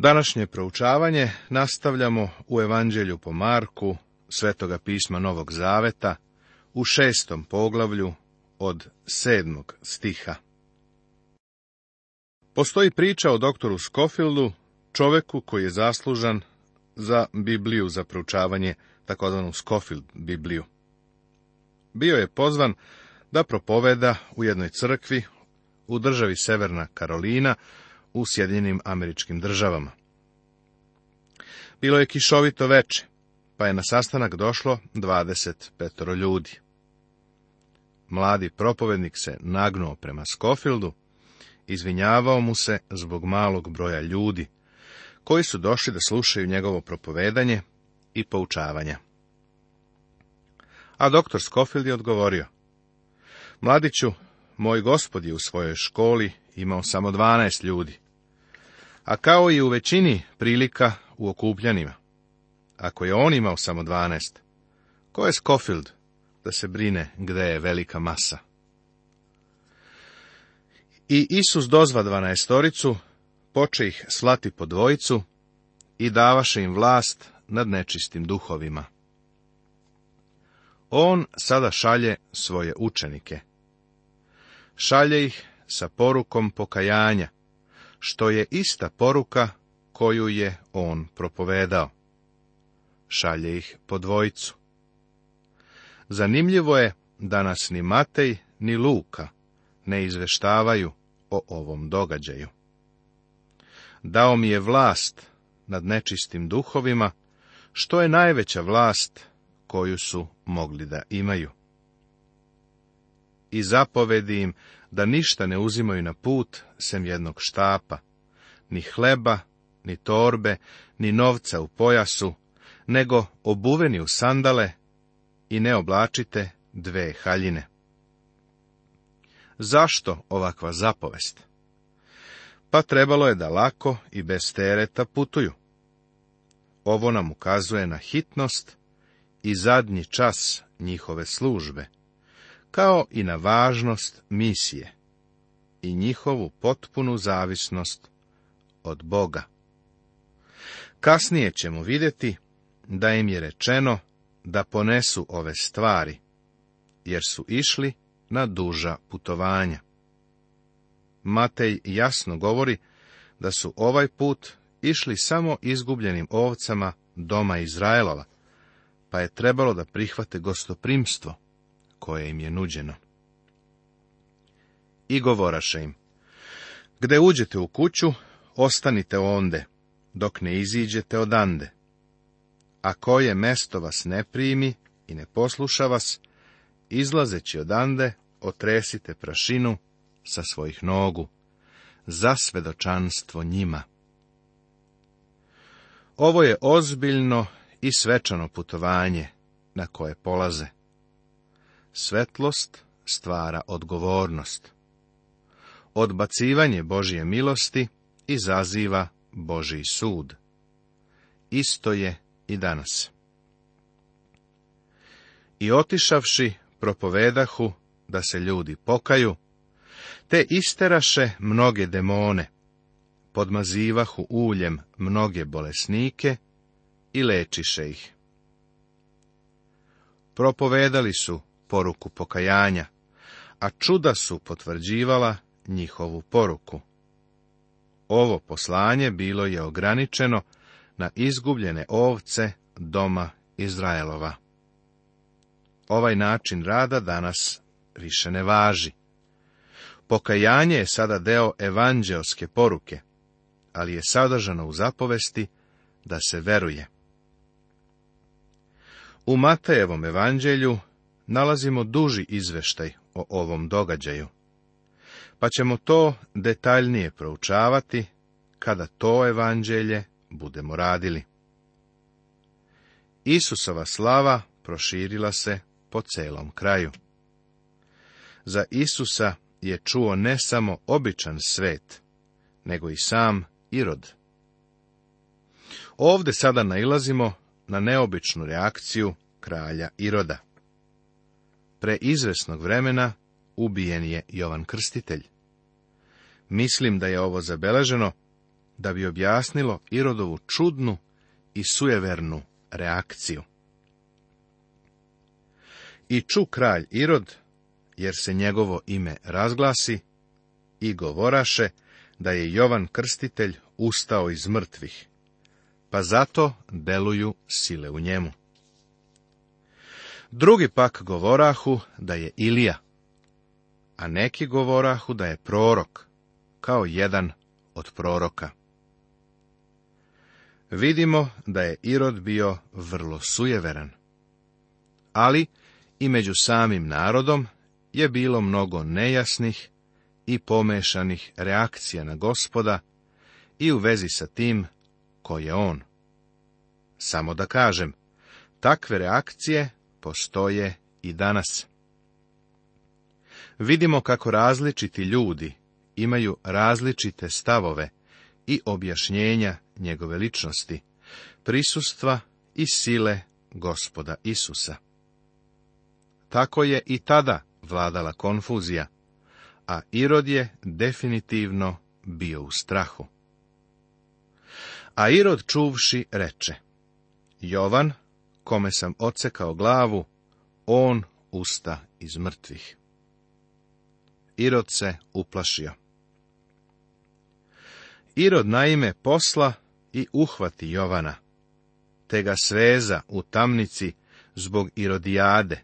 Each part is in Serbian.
Današnje proučavanje nastavljamo u Evanđelju po Marku, Svetoga pisma Novog Zaveta, u šestom poglavlju od sedmog stiha. Postoji priča o doktoru Skofildu, čoveku koji je zaslužan za Bibliju, za proučavanje takozvanu Scofield Bibliju. Bio je pozvan da propoveda u jednoj crkvi u državi Severna Karolina, u Sjedinim američkim državama. Bilo je kišovito veče, pa je na sastanak došlo 25 ljudi. Mladi propovednik se nagnuo prema Skofildu, izvinjavao mu se zbog malog broja ljudi, koji su došli da slušaju njegovo propovedanje i poučavanja. A doktor skofild je odgovorio, Mladiću, moj gospod je u svojoj školi imao samo 12 ljudi. A kao i u većini prilika u okupljanima. Ako je on imao samo 12, ko je Scofield da se brine gde je velika masa? I Isus dozva dvanaestoricu, poče ih slati po dvojicu i davaše im vlast nad nečistim duhovima. On sada šalje svoje učenike. Šalje ih sa porukom pokajanja, što je ista poruka koju je on propovedao. Šalje ih po dvojcu. Zanimljivo je da nas ni Matej ni Luka ne izveštavaju o ovom događaju. Dao mi je vlast nad nečistim duhovima, što je najveća vlast koju su mogli da imaju. I zapovedi im da ništa ne uzimaju na put, sem jednog štapa, ni hleba, ni torbe, ni novca u pojasu, nego obuveni u sandale i ne oblačite dve haljine. Zašto ovakva zapovest? Pa trebalo je da lako i bez tereta putuju. Ovo nam ukazuje na hitnost i zadnji čas njihove službe kao i na važnost misije i njihovu potpunu zavisnost od Boga. Kasnije ćemo vidjeti da im je rečeno da ponesu ove stvari, jer su išli na duža putovanja. Matej jasno govori da su ovaj put išli samo izgubljenim ovcama doma Izraelova, pa je trebalo da prihvate gostoprimstvo, koje im je nuđeno. I govoraše im, gde uđete u kuću, ostanite onde, dok ne iziđete odande. A koje mesto vas ne primi i ne posluša vas, izlazeći odande, otresite prašinu sa svojih nogu, za svedočanstvo njima. Ovo je ozbiljno i svečano putovanje na koje polaze. Svetlost stvara odgovornost. Odbacivanje Božje milosti izaziva Božji sud. Isto je i danas. I otišavši propovedahu da se ljudi pokaju, te isteraše mnoge demone, podmazivahu uljem mnoge bolesnike i lečiše ih. Propovedali su poruku pokajanja, a čuda su potvrđivala njihovu poruku. Ovo poslanje bilo je ograničeno na izgubljene ovce doma Izraelova. Ovaj način rada danas više ne važi. Pokajanje je sada deo evanđeoske poruke, ali je sadržano u zapovesti da se veruje. U Matejevom evanđelju nalazimo duži izveštaj o ovom događaju. Pa ćemo to detaljnije proučavati kada to evanđelje budemo radili. Isusova slava proširila se po celom kraju. Za Isusa je čuo ne samo običan svet, nego i sam Irod. Ovde sada nailazimo na neobičnu reakciju kralja Iroda preizvesnog vremena ubijen je Jovan Krstitelj. Mislim da je ovo zabeleženo da bi objasnilo Irodovu čudnu i sujevernu reakciju. I ču kralj Irod, jer se njegovo ime razglasi, i govoraše da je Jovan Krstitelj ustao iz mrtvih, pa zato deluju sile u njemu. Drugi pak govorahu da je Ilija, a neki govorahu da je prorok, kao jedan od proroka. Vidimo da je Irod bio vrlo sujeveran. Ali i među samim narodom je bilo mnogo nejasnih i pomešanih reakcija na gospoda i u vezi sa tim ko je on. Samo da kažem, takve reakcije postoje i danas. Vidimo kako različiti ljudi imaju različite stavove i objašnjenja njegove ličnosti, prisustva i sile gospoda Isusa. Tako je i tada vladala konfuzija, a Irod je definitivno bio u strahu. A Irod čuvši reče, Jovan, kome sam odsekao glavu, on usta iz mrtvih. Irod se uplašio. Irod naime posla i uhvati Jovana, te ga sveza u tamnici zbog Irodijade,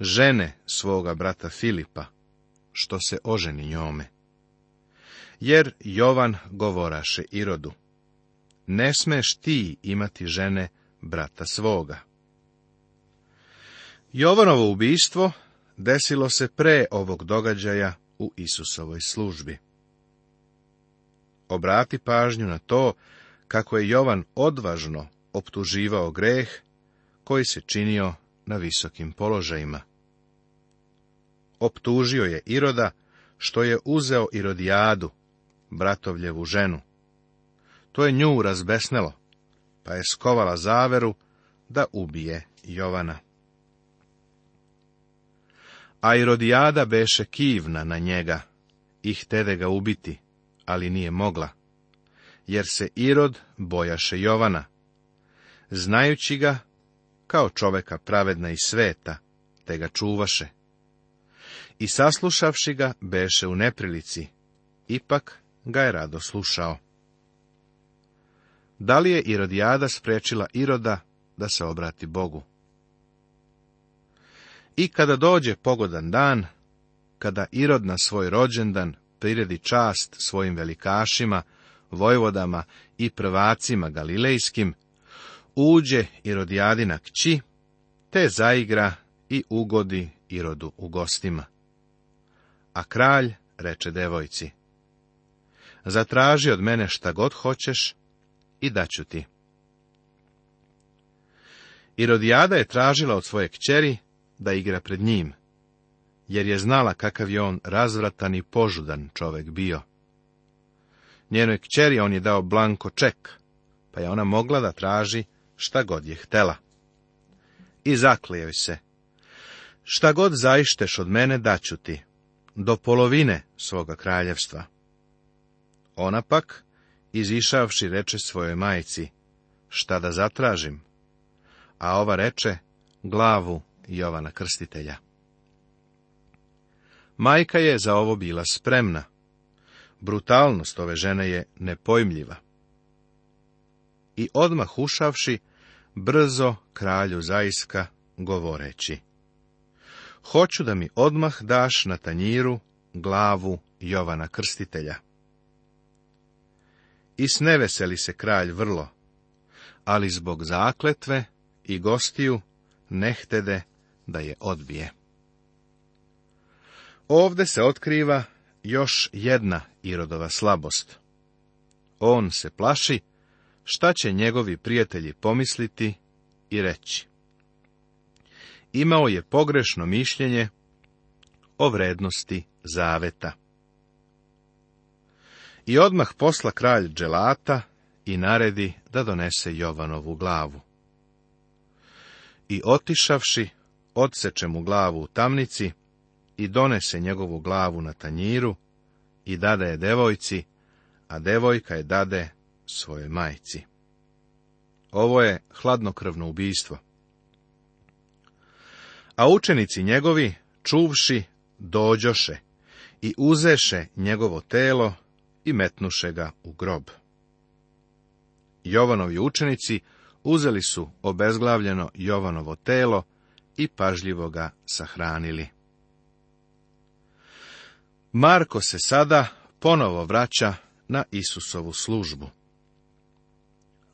žene svoga brata Filipa, što se oženi njome. Jer Jovan govoraše Irodu, ne smeš ti imati žene brata svoga. Jovanovo ubijstvo desilo se pre ovog događaja u Isusovoj službi. Obrati pažnju na to kako je Jovan odvažno optuživao greh koji se činio na visokim položajima. Optužio je Iroda što je uzeo Irodijadu, bratovljevu ženu. To je nju razbesnelo, pa je skovala zaveru da ubije Jovana. A Irodijada beše kivna na njega i htede ga ubiti, ali nije mogla, jer se Irod bojaše Jovana, znajući ga kao čoveka pravedna i sveta, te ga čuvaše. I saslušavši ga, beše u neprilici, ipak ga je rado slušao. Da li je Irodijada sprečila Iroda da se obrati Bogu? I kada dođe pogodan dan, kada Irod na svoj rođendan priredi čast svojim velikašima, vojvodama i prvacima galilejskim, uđe Irodijadina kći, te zaigra i ugodi Irodu u gostima. A kralj reče devojci, zatraži od mene šta god hoćeš i daću ti. Irodijada je tražila od svoje kćeri da igra pred njim, jer je znala kakav je on razvratan i požudan čovek bio. Njenoj kćeri on je dao blanko ček, pa je ona mogla da traži šta god je htela. I zaklijeo se. Šta god zaišteš od mene daću ti, do polovine svoga kraljevstva. Ona pak, izišavši, reče svojoj majici, šta da zatražim? A ova reče, glavu Jovana Krstitelja. Majka je za ovo bila spremna. Brutalnost ove žene je nepojmljiva. I odmah ušavši, brzo kralju Zaiska govoreći. Hoću da mi odmah daš na tanjiru glavu Jovana Krstitelja. I sneveseli se kralj vrlo, ali zbog zakletve i gostiju Nehtede da je odbije. Ovde se otkriva još jedna Irodova slabost. On se plaši šta će njegovi prijatelji pomisliti i reći. Imao je pogrešno mišljenje o vrednosti zaveta. I odmah posla kralj Đelata i naredi da donese Jovanovu glavu. I otišavši, odseče mu glavu u tamnici i donese njegovu glavu na tanjiru i dade je devojci, a devojka je dade svoje majci. Ovo je hladnokrvno ubijstvo. A učenici njegovi, čuvši, dođoše i uzeše njegovo telo i metnuše ga u grob. Jovanovi učenici uzeli su obezglavljeno Jovanovo telo i pažljivo ga sahranili. Marko se sada ponovo vraća na Isusovu službu.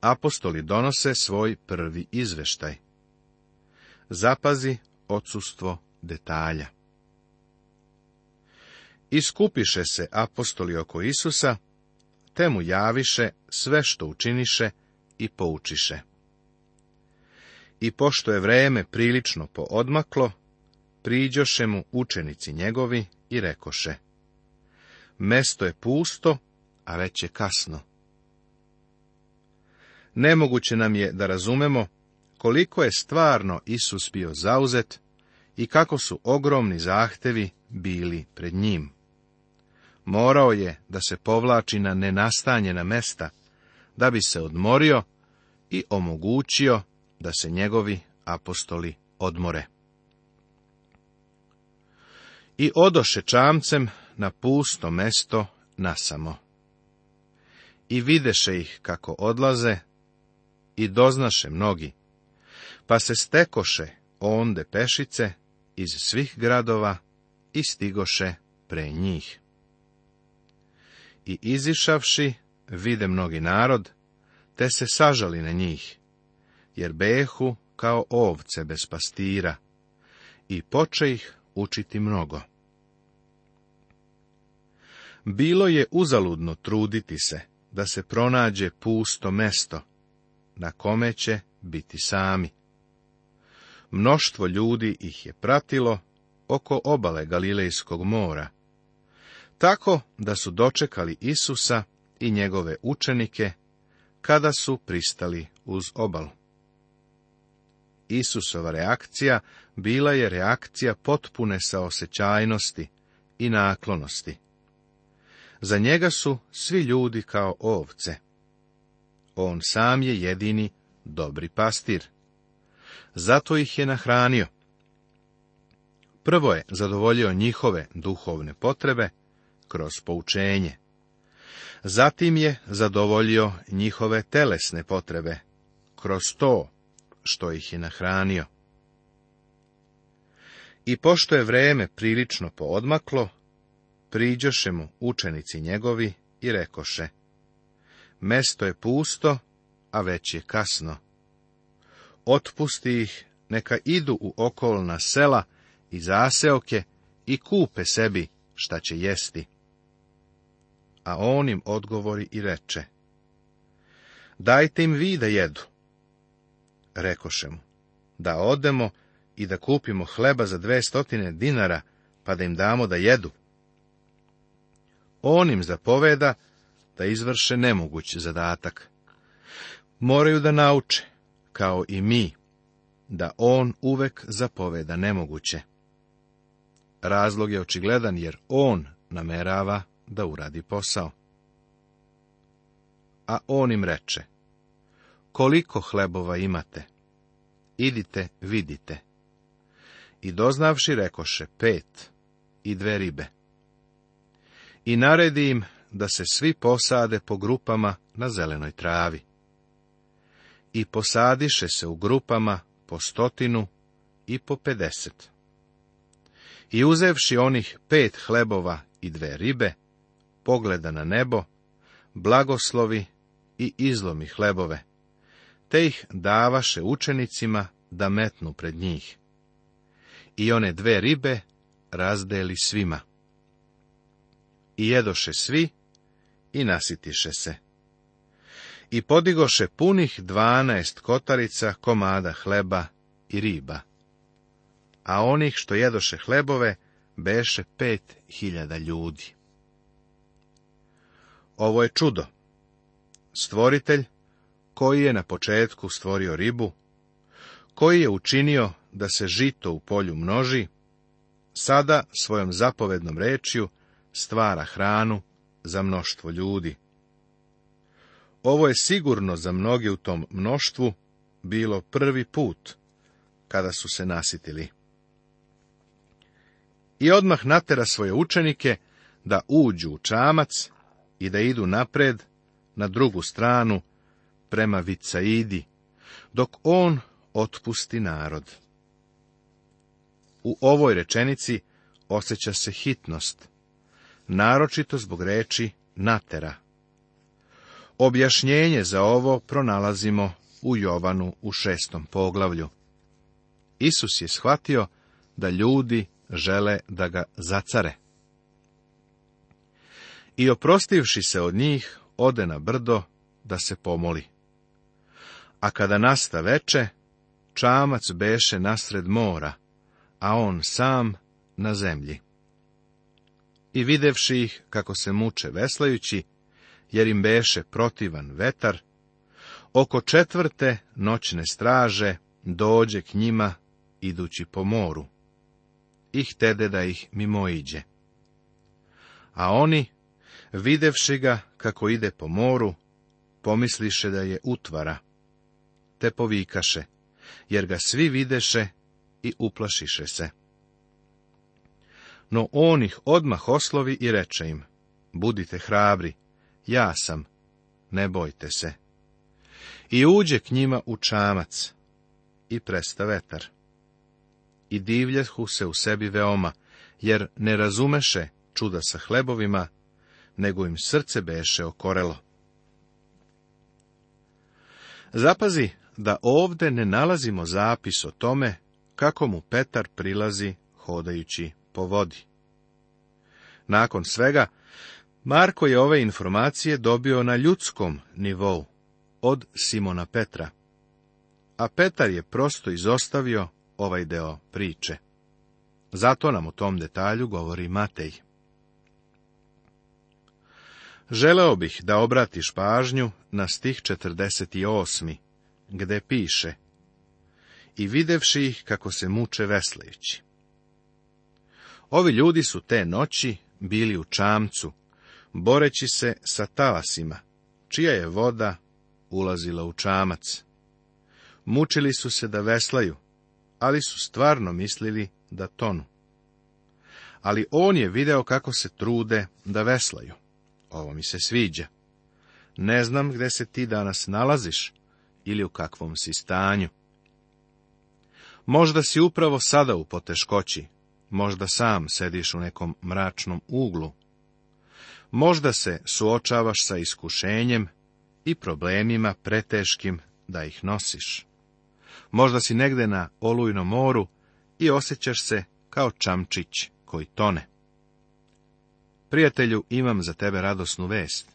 Apostoli donose svoj prvi izveštaj. Zapazi odsustvo detalja. Iskupiše se apostoli oko Isusa, te mu javiše sve što učiniše i poučiše. I pošto je vreme prilično poodmaklo, priđoše mu učenici njegovi i rekoše, mesto je pusto, a već je kasno. Nemoguće nam je da razumemo koliko je stvarno Isus bio zauzet i kako su ogromni zahtevi bili pred njim. Morao je da se povlači na nenastanjena mesta, da bi se odmorio i omogućio da se njegovi apostoli odmore. I odoše čamcem na pusto mesto nasamo. I videše ih kako odlaze i doznaše mnogi, pa se stekoše onde pešice iz svih gradova i stigoše pre njih. I izišavši, vide mnogi narod, te se sažali na njih, jer behu kao ovce bez pastira. I poče ih učiti mnogo. Bilo je uzaludno truditi se da se pronađe pusto mesto, na kome će biti sami. Mnoštvo ljudi ih je pratilo oko obale Galilejskog mora, tako da su dočekali Isusa i njegove učenike kada su pristali uz obalu. Isusova reakcija bila je reakcija potpune saosećajnosti i naklonosti. Za njega su svi ljudi kao ovce. On sam je jedini dobri pastir. Zato ih je nahranio. Prvo je zadovoljio njihove duhovne potrebe kroz poučenje. Zatim je zadovoljio njihove telesne potrebe kroz to što ih je nahranio. I pošto je vreme prilično poodmaklo, priđoše mu učenici njegovi i rekoše, mesto je pusto, a već je kasno. Otpusti ih, neka idu u okolna sela i zaseoke i kupe sebi šta će jesti. A on im odgovori i reče, dajte im vi da jedu rekoše mu, da odemo i da kupimo hleba za dve stotine dinara, pa da im damo da jedu. On im zapoveda da izvrše nemogući zadatak. Moraju da nauče, kao i mi, da on uvek zapoveda nemoguće. Razlog je očigledan jer on namerava da uradi posao. A on im reče, koliko hlebova imate? Idite, vidite. I doznavši rekoše pet i dve ribe. I naredi im da se svi posade po grupama na zelenoj travi. I posadiše se u grupama po stotinu i po pedeset. I uzevši onih pet hlebova i dve ribe, pogleda na nebo, blagoslovi i izlomi hlebove te ih davaše učenicima da metnu pred njih. I one dve ribe razdeli svima. I jedoše svi i nasitiše se. I podigoše punih dvanaest kotarica komada hleba i riba. A onih što jedoše hlebove beše pet hiljada ljudi. Ovo je čudo. Stvoritelj koji je na početku stvorio ribu, koji je učinio da se žito u polju množi, sada svojom zapovednom rečju stvara hranu za mnoštvo ljudi. Ovo je sigurno za mnoge u tom mnoštvu bilo prvi put kada su se nasitili. I odmah natera svoje učenike da uđu u čamac i da idu napred na drugu stranu prema Vicaidi, dok on otpusti narod. U ovoj rečenici osjeća se hitnost, naročito zbog reči natera. Objašnjenje za ovo pronalazimo u Jovanu u šestom poglavlju. Isus je shvatio da ljudi žele da ga zacare. I oprostivši se od njih, ode na brdo da se pomoli. A kada nasta veče, čamac beše nasred mora, a on sam na zemlji. I videvši ih kako se muče veslajući, jer im beše protivan vetar, oko četvrte noćne straže dođe k njima, idući po moru. I htede da ih mimoiđe. A oni, videvši ga kako ide po moru, pomisliše da je utvara, te povikaše, jer ga svi videše i uplašiše se. No on ih odmah oslovi i reče im, budite hrabri, ja sam, ne bojte se. I uđe k njima u čamac i presta vetar. I divljehu se u sebi veoma, jer ne razumeše čuda sa hlebovima, nego im srce beše okorelo. Zapazi da ovde ne nalazimo zapis o tome kako mu Petar prilazi hodajući po vodi. Nakon svega, Marko je ove informacije dobio na ljudskom nivou od Simona Petra, a Petar je prosto izostavio ovaj deo priče. Zato nam o tom detalju govori Matej. Želeo bih da obratiš pažnju na stih 48 gde piše i videvši ih kako se muče veslajući. Ovi ljudi su te noći bili u čamcu, boreći se sa talasima, čija je voda ulazila u čamac. Mučili su se da veslaju, ali su stvarno mislili da tonu. Ali on je video kako se trude da veslaju. Ovo mi se sviđa. Ne znam gde se ti danas nalaziš, ili u kakvom si stanju. Možda si upravo sada u poteškoći, možda sam sediš u nekom mračnom uglu. Možda se suočavaš sa iskušenjem i problemima preteškim da ih nosiš. Možda si negde na olujnom moru i osjećaš se kao čamčić koji tone. Prijatelju, imam za tebe radosnu vest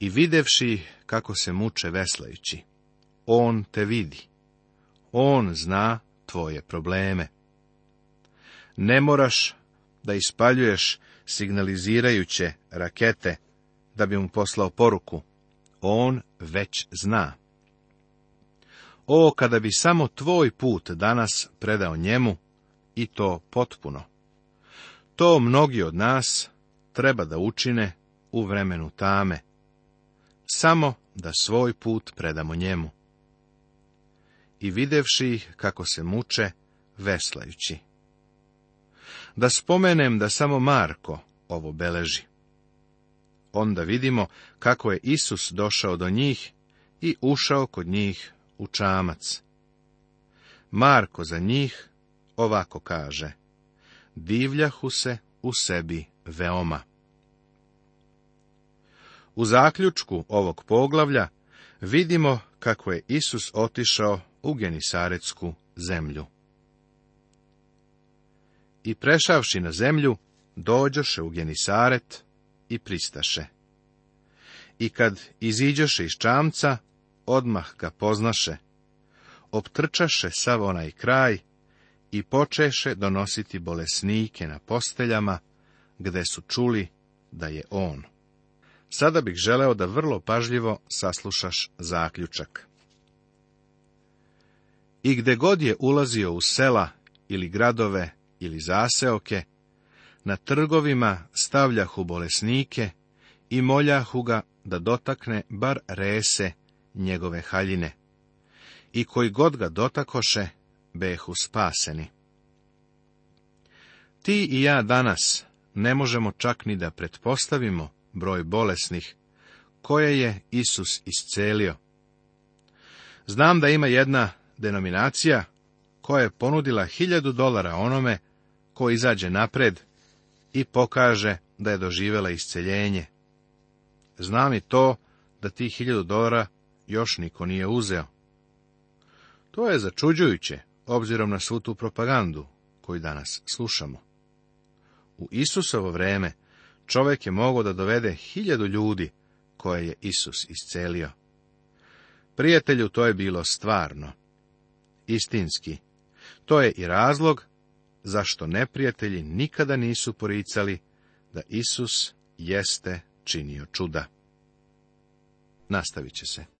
i videvši kako se muče veslajući. On te vidi. On zna tvoje probleme. Ne moraš da ispaljuješ signalizirajuće rakete da bi mu poslao poruku. On već zna. O, kada bi samo tvoj put danas predao njemu, i to potpuno. To mnogi od nas treba da učine u vremenu tame, samo da svoj put predamo njemu. I videvši ih kako se muče, veslajući. Da spomenem da samo Marko ovo beleži. Onda vidimo kako je Isus došao do njih i ušao kod njih u čamac. Marko za njih ovako kaže, divljahu se u sebi veoma. U zaključku ovog poglavlja vidimo kako je Isus otišao u Genisaretsku zemlju. I prešavši na zemlju, dođoše u Genisaret i pristaše. I kad iziđoše iz čamca, odmah ga poznaše. Optrčaše sav onaj kraj i počeše donositi bolesnike na posteljama, gde su čuli da je on. Sada bih želeo da vrlo pažljivo saslušaš zaključak. I gde god je ulazio u sela ili gradove ili zaseoke, na trgovima stavljahu bolesnike i moljahu ga da dotakne bar rese njegove haljine. I koji god ga dotakoše, behu spaseni. Ti i ja danas ne možemo čak ni da pretpostavimo broj bolesnih, koje je Isus iscelio. Znam da ima jedna denominacija koja je ponudila hiljadu dolara onome ko izađe napred i pokaže da je doživjela isceljenje. Znam i to da tih hiljadu dolara još niko nije uzeo. To je začuđujuće, obzirom na svu tu propagandu koju danas slušamo. U Isusovo vrijeme Čovek je mogao da dovede hiljadu ljudi koje je Isus iscelio. Prijatelju, to je bilo stvarno, istinski. To je i razlog zašto neprijatelji nikada nisu poricali da Isus jeste činio čuda. Nastavit će se.